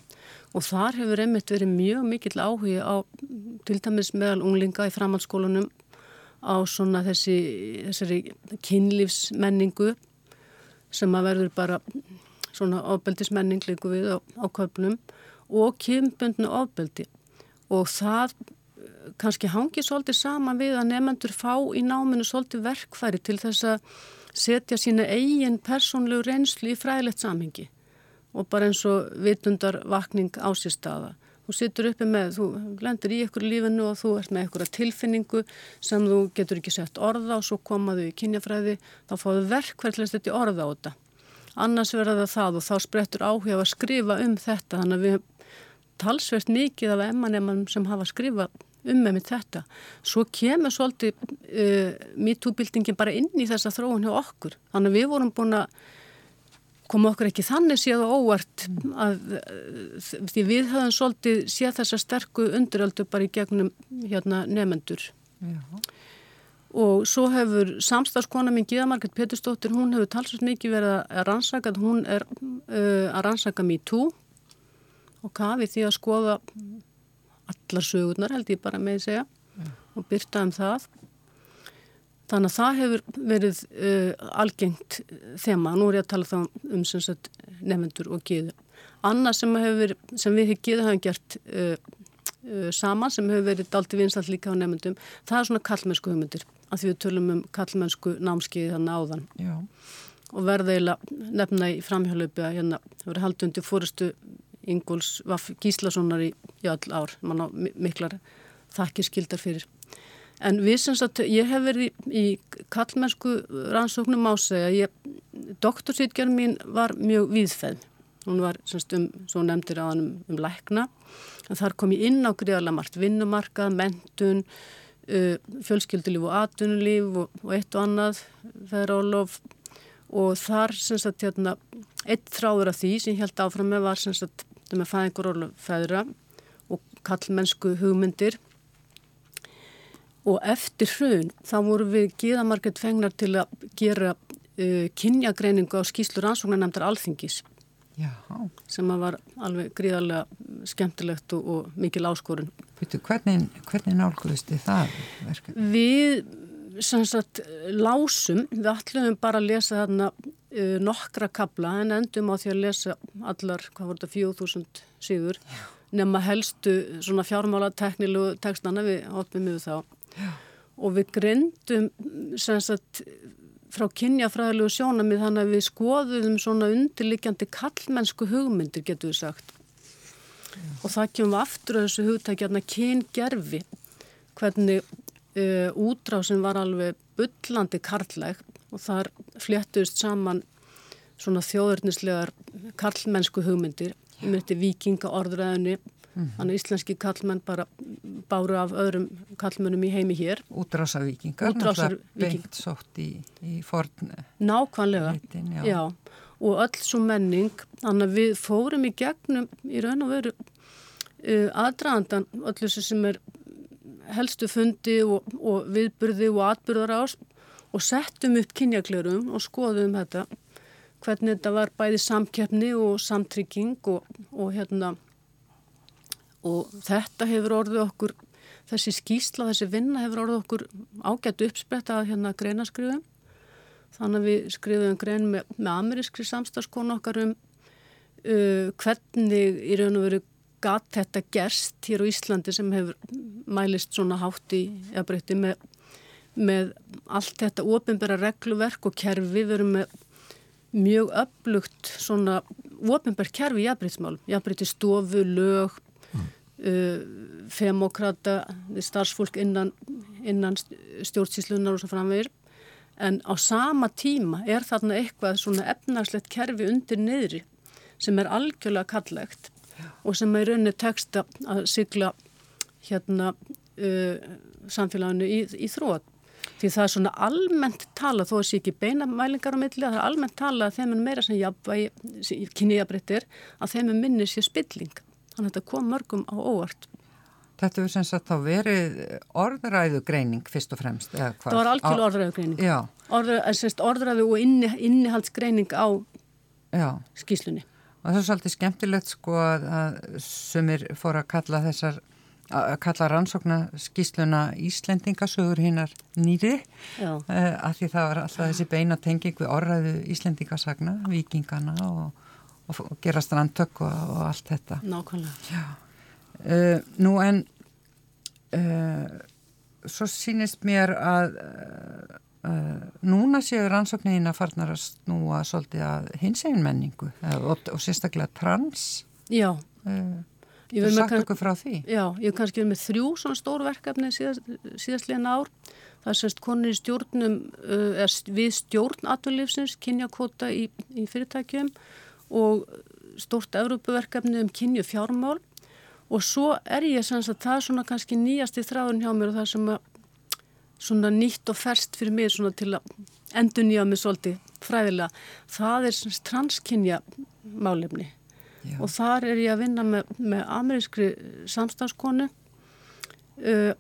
og þar hefur einmitt verið mjög mikill áhugi á til dæmis meðal unglinga í framhaldsskólunum á svona þessi, þessari kynlífsmenningu sem að verður bara svona ofbeldismenning líku við á, á köpnum og kynbundnu ofbeldi. Og það eh, kannski hangi svolítið saman við að nefnendur fá í náminu svolítið verkfæri til þess að setja sína eigin persónlegu reynslu í fræðilegt samhengi og bara eins og vitundar vakning á sér staða. Þú sittur uppi með, þú lendir í ykkur lífinu og þú ert með ykkur tilfinningu sem þú getur ekki sett orða og svo komaðu í kynjafræði, þá fáðu til að setja orða á þetta. Annars verða það það og þá sprettur áhuga að skrifa um þetta þannig að við talsvert mikið af emmanemmanum sem hafa skrifað um með mitt þetta. Svo kemur svolítið uh, MeToo-bildingin bara inn í þessa þróun hjá okkur. Þannig að við vorum búin að koma okkur ekki þannig séð og óvart að því við höfum svolítið séð þessa sterku undiröldu bara í gegnum hérna, nefendur. Já. Og svo hefur samstagskona minn Gíða Margrit Peturstóttir, hún hefur talsveit mikið verið að rannsaka, hún er uh, að rannsaka MeToo og kafi því að skoða allar sögurnar held ég bara með að segja ja. og byrta um það þannig að það hefur verið uh, algengt þema, nú er ég að tala þá um sagt, nefnendur og giðu annað sem, hefur, sem við hefur giðu hafum gert uh, uh, saman sem hefur verið dalti vinstall líka á nefndum, það er svona kallmennsku hugmyndir. Að því við tölum um kallmennsku námskiði þannig áðan. Já. og verða eiginlega nefna í framhjálöpu að hérna verið haldið undir fórustu Ingúls Vaff Gíslasonar í, í all ár, mann á miklar þakkir skildar fyrir. En við sem sagt, ég hef verið í, í kallmennsku rannsóknum ásegja, doktorsýtgjörn mín var mjög viðfæð. Hún var semst um, svo nefndir á hann um, um lækna, en þar kom ég inn á gríðarlega margt vinnumarkað, mentun, uh, fjölskyldulíf og atunulíf og, og eitt og annað, feðrálof og þar semst að hérna, eitt þráður af því sem ég held áfram með var semst að þetta með fæðingurólu feðra og kallmennsku hugmyndir og eftir hrun þá voru við gíðamarkett fengnar til að gera uh, kynjagreiningu á skýslur ansóknarnemndar alþingis Já. sem var alveg gríðarlega skemmtilegt og, og mikil áskorun. Veitu, hvernig, hvernig nálguðist þið það verkefni? Við sagt lásum, við ætlum bara að lesa þarna uh, nokkra kabla en endum á því að lesa allar, hvað voru þetta, 4000 síður nema helstu svona fjármála teknilu tekstana við hoppum yfir þá Já. og við grindum sem sagt frá kynjafræðilegu sjónamið þannig að við skoðum svona undirlikjandi kallmennsku hugmyndir getur við sagt Já. og það kemur aftur að þessu hugtækjarna kyngerfi hvernig uh, útrásin var alveg byllandi karlæg og þar fléttust saman svona þjóðurnislegar kallmennsku hugmyndir um þetta vikinga orðræðinni Mm -hmm. Þannig að íslenski kallmenn bara báru af öðrum kallmennum í heimi hér. Útrásavíkingar, Útrásar beint sótt í, í forn. Nákvæmlega, Litin, já. já. Og öll svo menning, þannig að við fórum í gegnum í raun og veru uh, aðdraðandan, öll þessu sem er helstu fundi og, og viðburði og atbyrðar ás og settum upp kynjaklerum og skoðum þetta, hvernig þetta var bæði samkeppni og samtrygging og, og hérna og þetta hefur orðið okkur, þessi skýsla, þessi vinna hefur orðið okkur ágætt uppspretta að hérna greinaskriðum. Þannig að við skriðum grein með, með amerískri samstagskonu okkar um uh, hvernig í raun og veru gatt þetta gerst hér á Íslandi sem hefur mælist svona hátt í eðbreytti með, með allt þetta ofinbæra regluverk og kerfi. Við erum með mjög upplugt svona ofinbært kerfi í eðbreytismálum, eðbreytti stofu, lög, femokrata, starfsfólk innan, innan stjórnsíslunar og svo framvegir en á sama tíma er þarna eitthvað svona efnarslegt kerfi undir niðri sem er algjörlega kallegt og sem er raunni texta að sigla hérna uh, samfélaginu í, í þrótt því það er svona almennt tala þó að sé ekki beina mælingar á milli það er almennt tala að þeim er meira sem kynniðabrittir að þeim er minni sér spilling Þannig að þetta kom mörgum á óvart. Þetta hefur sem sagt þá verið orðræðugreining fyrst og fremst. Það var algjörlega orðræðugreining. Orð, orðræðu og inni, innihaldsgreining á Já. skýslunni. Og það er svolítið skemmtilegt sko að, að sumir fór að kalla þessar að kalla rannsókna skýsluna Íslendingasögur hinnar nýri uh, af því það var alltaf þessi beina tenging við orðræðu Íslendingasagna, vikingana og og gera strandtök og, og allt þetta. Nákvæmlega. Uh, Nú en uh, svo sínist mér að uh, núna séu rannsóknin að farnar að snúa svolítið að hins egin menningu og, og sérstaklega trans. Já. Þú sagt okkur frá því? Já, ég hef kannski verið með þrjú svona stórverkefni síðast, síðastlega ár. Það er semst konur í stjórnum, uh, við stjórn aturlífsins, kynjakota í, í fyrirtækjum og stórt Európaverkefni um kynju fjármál og svo er ég sem að það er svona kannski nýjasti þráðun hjá mér og það sem að svona nýtt og ferst fyrir mig svona til að endur nýja mig svolítið fræðilega. Það er svona transkynja málefni Já. og þar er ég að vinna með, með amerískri samstagskonu. Uh,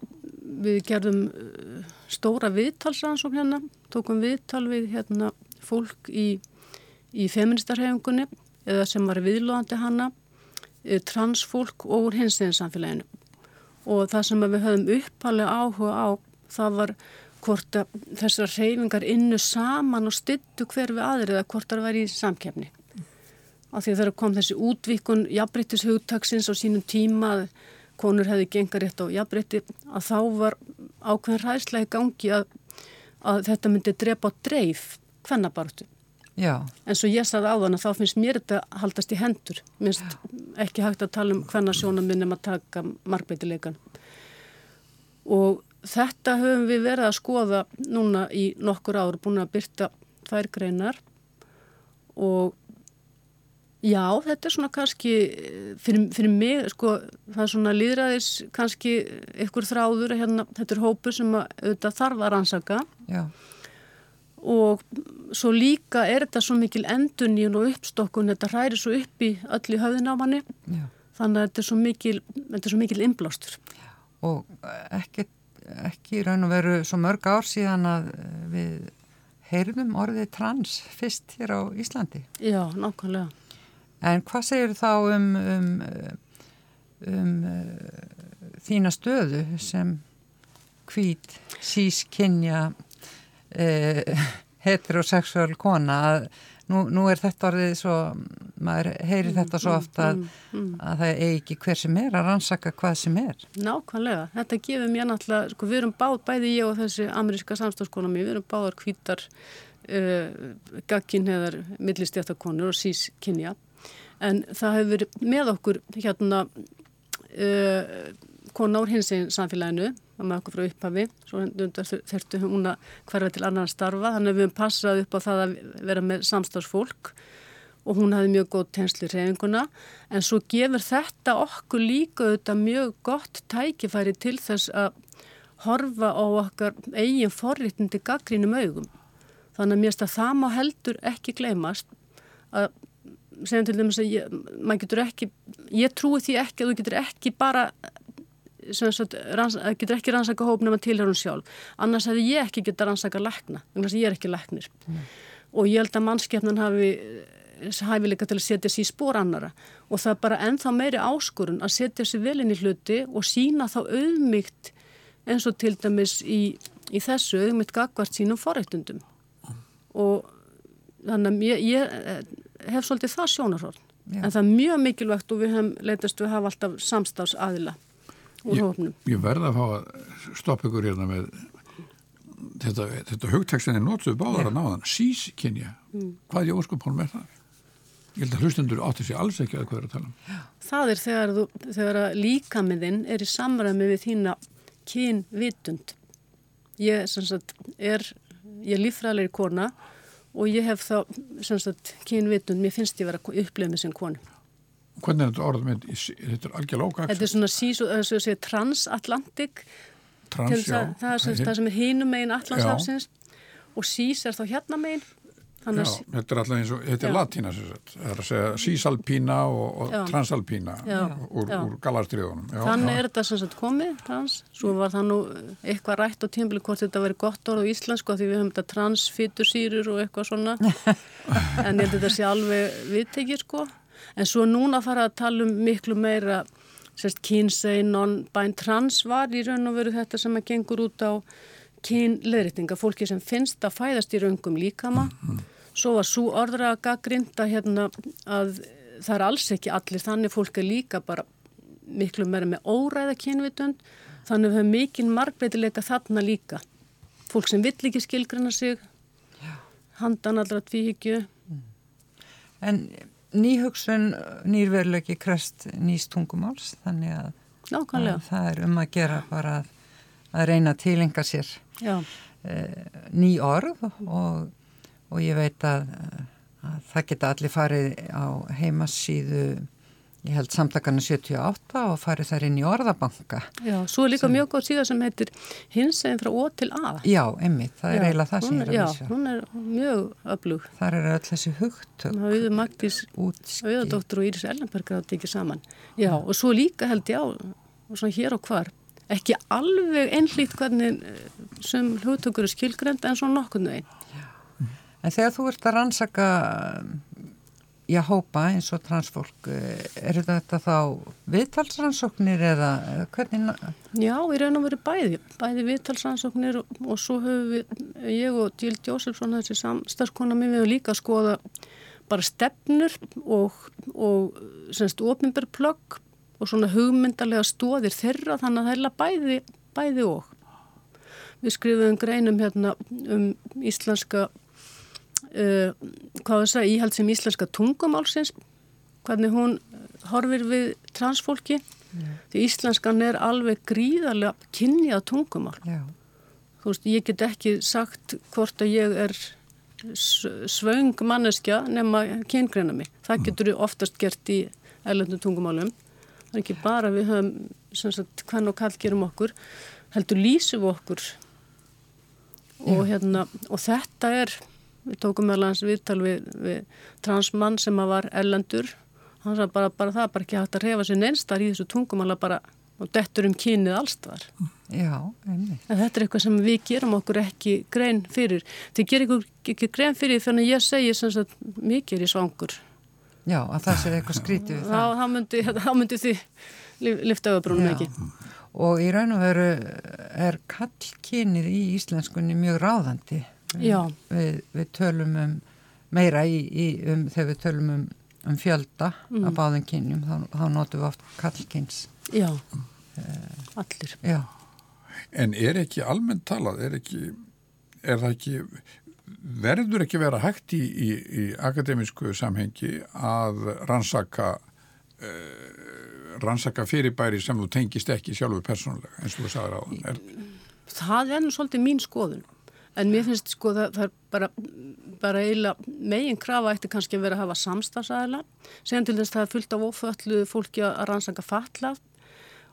við gerðum uh, stóra viðtalsansók hérna, tókum viðtal við hérna fólk í, í feministarhefingunni eða sem var viðlóðandi hanna, eh, transfólk og úr hinsveginn samfélaginu. Og það sem við höfum uppalega áhuga á, það var hvort þessar reyfingar innu saman og styttu hver við aðrið eða hvort það væri í samkefni. Af því þegar kom þessi útvíkun jafnbryttis hugtaksins á sínum tíma konur hefði gengar rétt á jafnbreytti að þá var ákveðin ræðslega í gangi að, að þetta myndi drepa á dreif hvennabartu. Já. En svo ég sagði á þann að þá finnst mér þetta haldast í hendur. Minnst ekki hægt að tala um hvenna sjónum minnum að taka markbreytileikan. Og þetta höfum við verið að skoða núna í nokkur ár, búin að byrta tvær greinar og Já, þetta er svona kannski, fyrir, fyrir mig, sko, það er svona líðræðis kannski ykkur þráður, hérna, þetta er hópu sem að, auðvitað þarf að rannsaka Já. Og svo líka er þetta svo mikil enduníun og uppstokkun, þetta hræri svo upp í öll í höfðin á manni, Já. þannig að þetta er svo mikil, þetta er svo mikil inblástur. Og ekki, ekki raun og veru svo mörg ár síðan að við heyrðum orðið trans fyrst hér á Íslandi. Já, nákvæmlega. En hvað segir þá um, um, um uh, þína stöðu sem hvít, sískinja, uh, heterosexuál kona að nú, nú er þetta orðið svo, maður heyrir mm, þetta svo ofta að, mm, mm. að það er ekki hver sem er að rannsaka hvað sem er. Nákvæmlega, þetta gefur mér náttúrulega, sko við erum báð, bæði ég og þessi ameríska samstafskona mér, við erum báðar hvítar uh, gagginheðar millistjæftakonur og sískinja en það hefur verið með okkur hérna uh, kona úr hins einn samfélaginu að með okkur frá upphafi. Svo þurftu hún að hverfa til annan starfa. Þannig að við hefum passað upp á það að vera með samstagsfólk og hún hafði mjög góð tensli reyfinguna en svo gefur þetta okkur líka auðvitað mjög gott tækifæri til þess að horfa á okkar eigin forritindi gaggrínum augum. Þannig að mér finnst að það má heldur ekki gleymast að segjum til dæmis að ég, maður getur ekki, ég trúi því ekki að þú getur ekki bara, sagt, ranns, getur ekki rannsaka hóp nema tilhörun sjálf. Annars hefði ég ekki getað rannsaka lækna, þannig að ég er ekki læknir. Mm. Og ég held að mannskefnan hafi hæfileika til að setja sér í spór annara og það er bara ennþá meiri áskorun að setja sér vel inn í hluti og sína þá auðmygt eins og til dæmis í, í þessu auðmygt gagvart sínum forrættundum og þannig að ég, ég hef svolítið það sjónarhórn en það er mjög mikilvægt og við hefum leitast við að hafa alltaf samstafs aðila úr ég, hófnum. Ég verða að fá að stoppa ykkur hérna með þetta, þetta hugtekstinni nótsuð báðar að náðan, sískynja mm. hvað ég óskupónum er það? Ég held að hlustundur átti sér alls ekki að hvað er að tala um. Það er þegar, þú, þegar líkamiðinn er í samræmi við þína kynvitund. Ég sagt, er, ég er lífræðilegri kona og ég hef þá kynvitund, mér finnst ég vera upplöfum með sem konu. Hvernig er þetta orð með, þetta er algjörlega ógægt? Þetta er svona sísu, þessu transatlantik, Trans, já. Það, það, er, það sem er hinum megin Allandshafsins og sís er þá hérna megin. Já, þetta er alltaf eins og, þetta er latína það er að segja sísalpína og, og transalpína já, úr, úr galarstriðunum. Þannig er þetta sem sagt komið, trans, svo var það nú eitthvað rætt á tímbili hvort þetta veri gott orð á íslensku því við höfum þetta transfytursýrur og eitthvað svona. En ég held að þetta sé alveg viðtekið sko, en svo núna fara að tala um miklu meira sérst kynsei, non-bind trans var í raun og veru þetta sem að gengur út á kynleðritinga, fólki sem finnst að fæðast í raungum líkama. Mm -hmm Svo var svo orðra að gaggrinda hérna að það er alls ekki allir, þannig fólk er líka bara miklu meira með óræða kynvitund, þannig að við höfum mikinn margbreytileika þarna líka. Fólk sem vill ekki skilgrana sig, handan allra tvíhyggju. En nýhugsun, nýrverulegi krest nýst tungumáls, þannig að, að það er um að gera bara að, að reyna að tilenga sér. E, ný orð og og ég veit að, að það geta allir farið á heimassíðu ég held samtakana 78 og farið þar inn í orðabanka. Já, svo er líka sem, mjög góð síðan sem heitir hinsegin frá O til A. Já, emmi, það er eiginlega það sem ég er að vísa Já, hún er mjög öflug. Þar er öll þessi hugtök Það auður Magdís, auðardóttur og Íris Ellenberg átt ekki saman. Já, og svo líka held ég á, og svona hér og hvar ekki alveg einlít hvernig eh, sem hugtökur er skilgrend en svona nokkurnu einn En þegar þú ert að rannsaka já, hópa eins og transfólk, er þetta þá viðtalsrannsóknir eða hvernig? Já, í raun og veru bæði, bæði viðtalsrannsóknir og, og svo höfum við, ég og Díld Jósefsson, þessi samstarfskona mér, við höfum líka að skoða bara stefnur og, og semst ofinberplögg og svona hugmyndarlega stóðir þeirra þannig að það er bæði, bæði og. Við skrifum greinum hérna um íslenska, uh, hvað það segja, íhald sem íslenska tungumálsins, hvernig hún horfir við transfólki. Yeah. Því íslenskan er alveg gríðarlega kynjað tungumál. Yeah. Þú veist, ég get ekki sagt hvort að ég er svöng manneskja nema kyngreina mig. Það mm. getur oftast gert í ælendum tungumálum. Það er ekki bara við höfum sagt, hvern og kall gerum okkur, heldur lýsum okkur og, hérna, og þetta er, við tókum meðal hans viðtal við, við transmann sem var ellendur, hann sagði bara, bara það bara ekki hægt að refa sér neinstar í þessu tungumála bara og dettur um kynið allstaðar. Já, einmitt. En þetta er eitthvað sem við gerum okkur ekki grein fyrir. Þið gerir ekki grein fyrir þannig að ég segi sem sagt mikið er í svangur. Já, að það sé eitthvað skrítið við það. Já, þá myndi, myndi því lifta öðabrúnum ekki. Og í raun og veru er kallkynið í íslenskunni mjög ráðandi. Já. Við, við tölum um meira í, í, um, þegar við tölum um, um fjölda mm. af báðum kynjum, þá, þá notum við oft kallkyns. Já, allir. Já. En er ekki almennt talað, er, ekki, er það ekki, verður ekki vera hægt í, í, í akademísku samhengi að rannsaka, uh, rannsaka fyrirbæri sem þú tengist ekki sjálfur persónulega, eins og þú sagði á það? Það er nú svolítið mín skoðun, en mér finnst sko það, það er bara, bara eiginlega megin krafa eftir kannski að vera að hafa samstagsæðila, segjum til þess að það er fullt af oföllu fólki að rannsaka fatlað,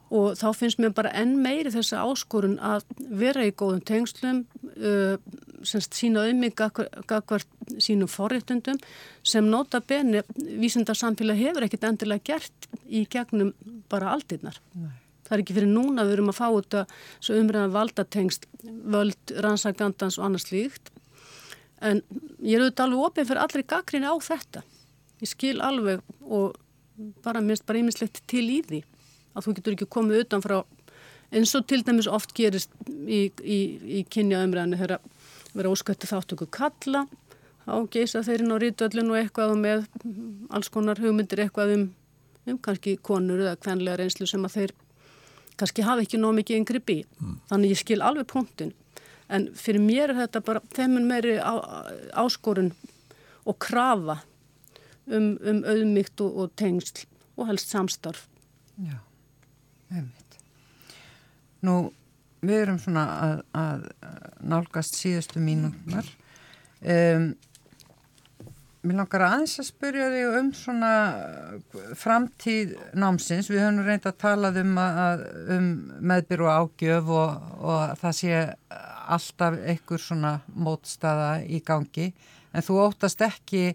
og þá finnst mér bara enn meiri þessi áskorun að vera í góðum tengslum uh, semst sína auðmygg gagvart sínum forréttundum sem nota beni vísindarsamfélag hefur ekkit endilega gert í gegnum bara aldinnar. Nei. Það er ekki fyrir núna við erum að fá þetta svo umræðan valdatengst völd, rannsagandans og annars líkt en ég er auðvitað alveg opið fyrir allri gaggrinni á þetta. Ég skil alveg og bara minnst bara ímislegt til í því að þú getur ekki komið utanfrá eins og til dæmis oft gerist í, í, í kynja umræðinu þegar vera óskætti þáttöku kalla þá geisa þeirinn á rítöllin og eitthvað og með alls konar hugmyndir eitthvað um, um kannski konur eða kvenlega reynslu sem að þeir kannski hafa ekki nóg mikið yngri bí mm. þannig ég skil alveg punktin en fyrir mér er þetta bara þeimun meiri á, áskorun og krafa um, um auðmygt og, og tengsl og helst samstarf Já Einmitt. Nú, við erum svona að, að nálgast síðustu mínútnar. Um, mér langar aðeins að spyrja þig um svona framtíð námsins. Við höfum reynd að tala um, að, um meðbyr og ágjöf og, og það sé alltaf einhver svona mótstaða í gangi. En þú óttast ekki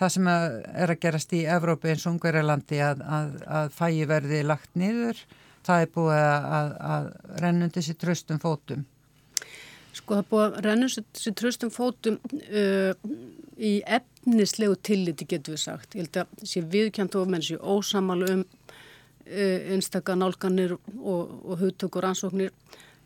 það sem er að gerast í Evrópi eins og Ungverjalandi að, að, að fæi verði lagt niður það er búið að, að rennundi sér tröstum fótum? Sko það búið að rennundi sér tröstum fótum uh, í efnislegu tilliti getur við sagt. Ég held að sé viðkjönd og menn sé ósamalu um uh, einstakka nálganir og, og hugtökur ansóknir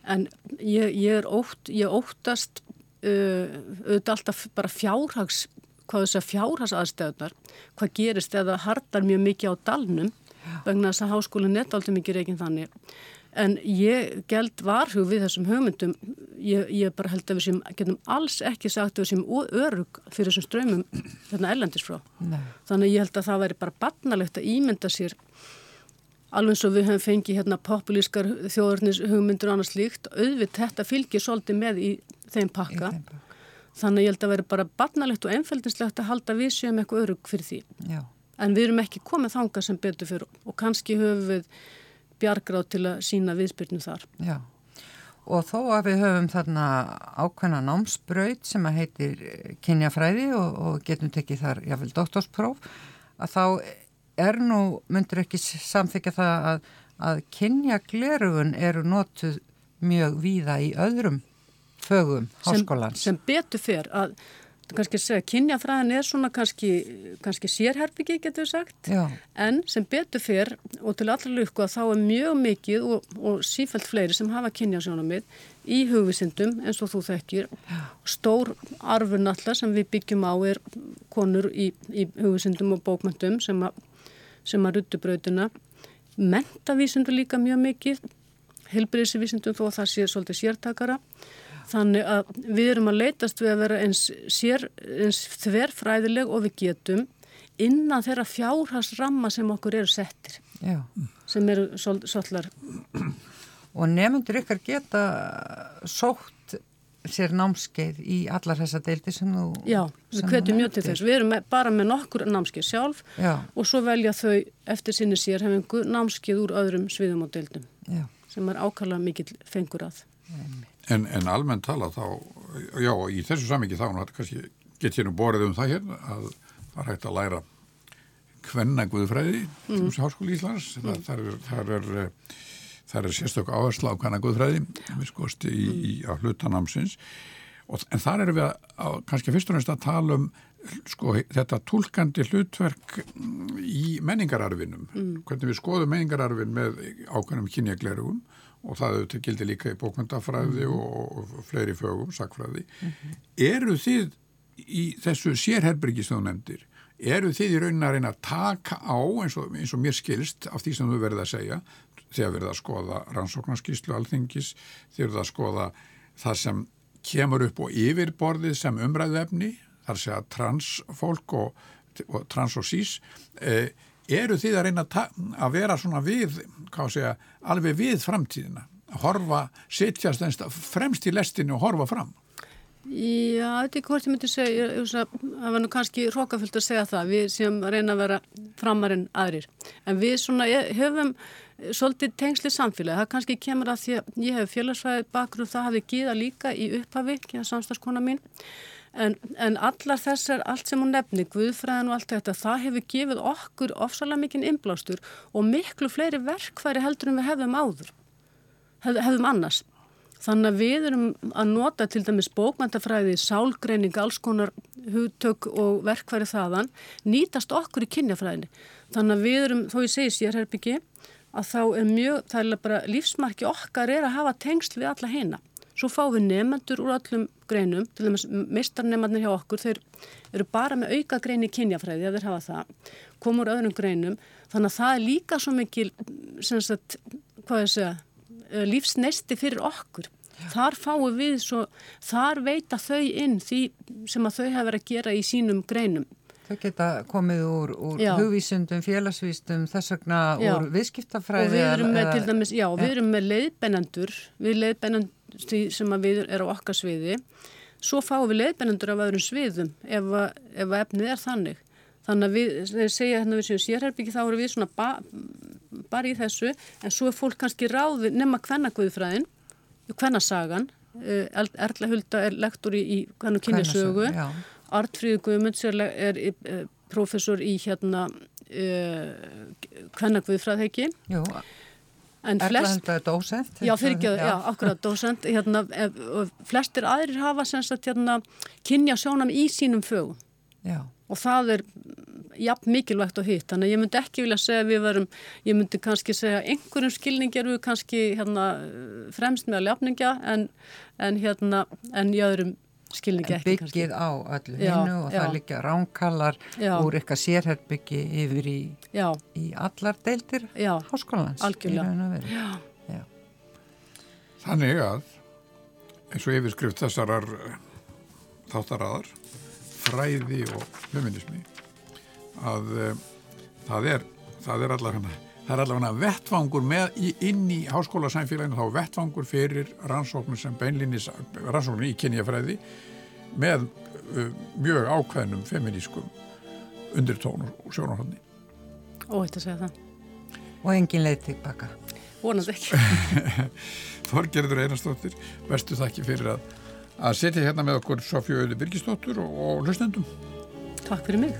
en ég, ég er ótt, ég óttast uh, auðvitað alltaf bara fjárhags hvað þess að fjárhags aðstæðunar hvað gerist eða hardar mjög mikið á dalnum vegna þess að háskólinn er aldrei mikið reyginn þannig. En ég gæld varhug við þessum hugmyndum, ég, ég bara held að við sem getum alls ekki sagt að við sem örug fyrir þessum ströymum hérna ellendis frá. Nei. Þannig ég held að það væri bara barnalegt að ímynda sér alveg eins og við höfum fengið hérna populískar þjóðurnis hugmyndur og annars líkt, auðvitað þetta fylgir svolítið með í þeim pakka. Í þeim pakka. Þannig ég held að veri bara barnalegt og einfældinslegt að halda við séum eitthvað örug fyrir því. Já en við erum ekki komið þanga sem betur fyrir og kannski höfum við bjargráð til að sína viðspyrnu þar. Já, og þó að við höfum þarna ákveðna námsbraut sem að heitir kynjafræði og, og getum tekið þar jáfnveil doktorspróf, að þá er nú, myndur ekki samþykja það að, að kynjaglerugun eru notuð mjög víða í öðrum fögum háskólans. Sem, sem betur fyrir að kannski segja, kynjafræðin er svona kannski, kannski sérherbyggi getur við sagt, Já. en sem betur fyrr og til allra lukku að þá er mjög mikið og, og sífælt fleiri sem hafa kynjasjónamið í hugvisindum eins og þú þekkir Já. stór arfun allar sem við byggjum á er konur í, í hugvisindum og bókmyndum sem að, sem að ruttu brautina mentavísindu líka mjög mikið, helbriðsvísindum þó að það sé svolítið sértakara. Þannig að við erum að leytast við að vera eins, sér, eins þverfræðileg og við getum innan þeirra fjárhagsramma sem okkur eru settir. Já. Sem eru svolítlar. Og nefnundur ykkar geta sótt sér námskeið í allar þessa deildi sem þú... Já, við kvetjum mjög til þess. Við erum með, bara með nokkur námskeið sjálf Já. og svo velja þau eftir sinni sérhefingu námskeið úr öðrum sviðum og deildum Já. sem er ákala mikil fengur að. En, en almennt tala þá, já, í þessu samingi þá, kannski get ég nú borðið um það hérna að það er hægt að læra hvenna guðfræði mm. til Háskóli Íslands. Mm. Það er, það er það er sérstök áhersla á kannan guðfræði við skoðst í, í á hlutanamsins en þar erum við að, að kannski fyrst og næst að tala um sko, þetta tólkandi hlutverk í menningararfinum mm. hvernig við skoðum menningararfin með ákveðnum kynjaglerugum og það auðvitað gildi líka í bókmyndafræði mm. og, og fleiri fögum, sakfræði mm -hmm. eru þið í þessu sérherbyrgi sem þú nefndir eru þið í raunin að reyna að taka á eins og, eins og mér skilst af því sem þú verðið að segja þegar verið að skoða rannsóknarskíslu alþingis, þegar verið að skoða það sem kemur upp og yfirborðið sem umræðefni, þar að transfólk og, og trans og sís, eh, eru þið að reyna að vera svona við, hvað að, alveg við framtíðina, að horfa, sittjast fremst í lestinu og horfa fram? Já, þetta er hvort ég myndi segja, það var nú kannski hrókafullt að segja það, við sem reyna að vera framarinn aðrir, en við svona hefum svolítið tengsli samfélagi. Það kannski kemur að því að ég hef félagsfæði bakgrunn, það hafi gíða líka í upphafi, að samstagskona mín. En, en allar þessar, allt sem hún nefni, Guðfræðin og allt þetta, það hefur gefið okkur ofsalega mikinn inblástur og miklu fleiri verkværi heldur en við hefðum áður, Hef, hefðum annars. Þannig að við erum að nota til dæmis bókmæntafræði, sálgreining, alls konar hugtök og verkværi þaðan, nýtast okkur í kynjafræðinni. Þannig að við erum, þó ég segis ég er herbyggi, að þá er mjög, það er bara lífsmarki okkar er að hafa tengsl við alla heina. Svo fáum við nefnendur úr öllum greinum, til dæmis mistarnefnarnir hjá okkur, þeir eru bara með auka greini kynjafræði að þeir hafa það, komur öðrum greinum, þannig að það er líka svo mikil, sem sagt, segja, eh, lífsnesti fyrir okkur. Þar fáum við svo, þar veita þau inn því sem að þau hafa verið að gera í sínum greinum. Þau geta komið úr, úr hugvísundum, félagsvísundum, þess vegna já. úr viðskiptafræði. Og við erum með, eða, dæmis, já, við erum með leiðbennendur, við leiðbennendur sem við erum á okkar sviði. Svo fáum við leiðbennendur af öðrum sviðum ef, ef efnið er þannig. Þannig að við, þegar segja hérna við séum sérherbyggi, þá eru við svona ba, bara í þessu, en svo er fólk kannski ráði nema hvernakvöðfræðin, hvernarsagan, eh, Erla Hulda er lektor í, kynjasögu, já Artfríður Guðmunds er, er, er eh, professor í hérna hvernakviðfræðheiki Jú, Erla þetta er dósent Já, fyrir ekki, já, akkurat dósent hérna, flestir aðrir hafa sagt, hérna, kynja sjónam í sínum fögum. Já. og það er jafn mikilvægt og hitt. Þannig að ég myndi ekki vilja segja að við verum ég myndi kannski segja að einhverjum skilning eru kannski hérna, fremst með að lefninga en, en, hérna, en í öðrum skilningi ekki byggið kannski. á öllu hinnu og já. það líka ránkallar úr eitthvað sérherbyggi yfir í, í allar deildir háskólands Þannig að eins og yfirskrift þessarar eh, þáttaraðar fræði og feminismi að uh, það er það er allavega það er allavega vettfangur með inn í háskólasænfélaginu þá vettfangur fyrir rannsóknum sem beinlinnis rannsóknum í kynjafræði með uh, mjög ákveðnum feminískum undirtónur og sjónarhaldni Óhætt að segja það. Og engin leið tilbaka Vonandi ekki. Þorgerður Einarstóttir, verstu þakki fyrir að að setja hérna með okkur Sofjóðu Birgistóttur og, og hlustendum. Takk fyrir mig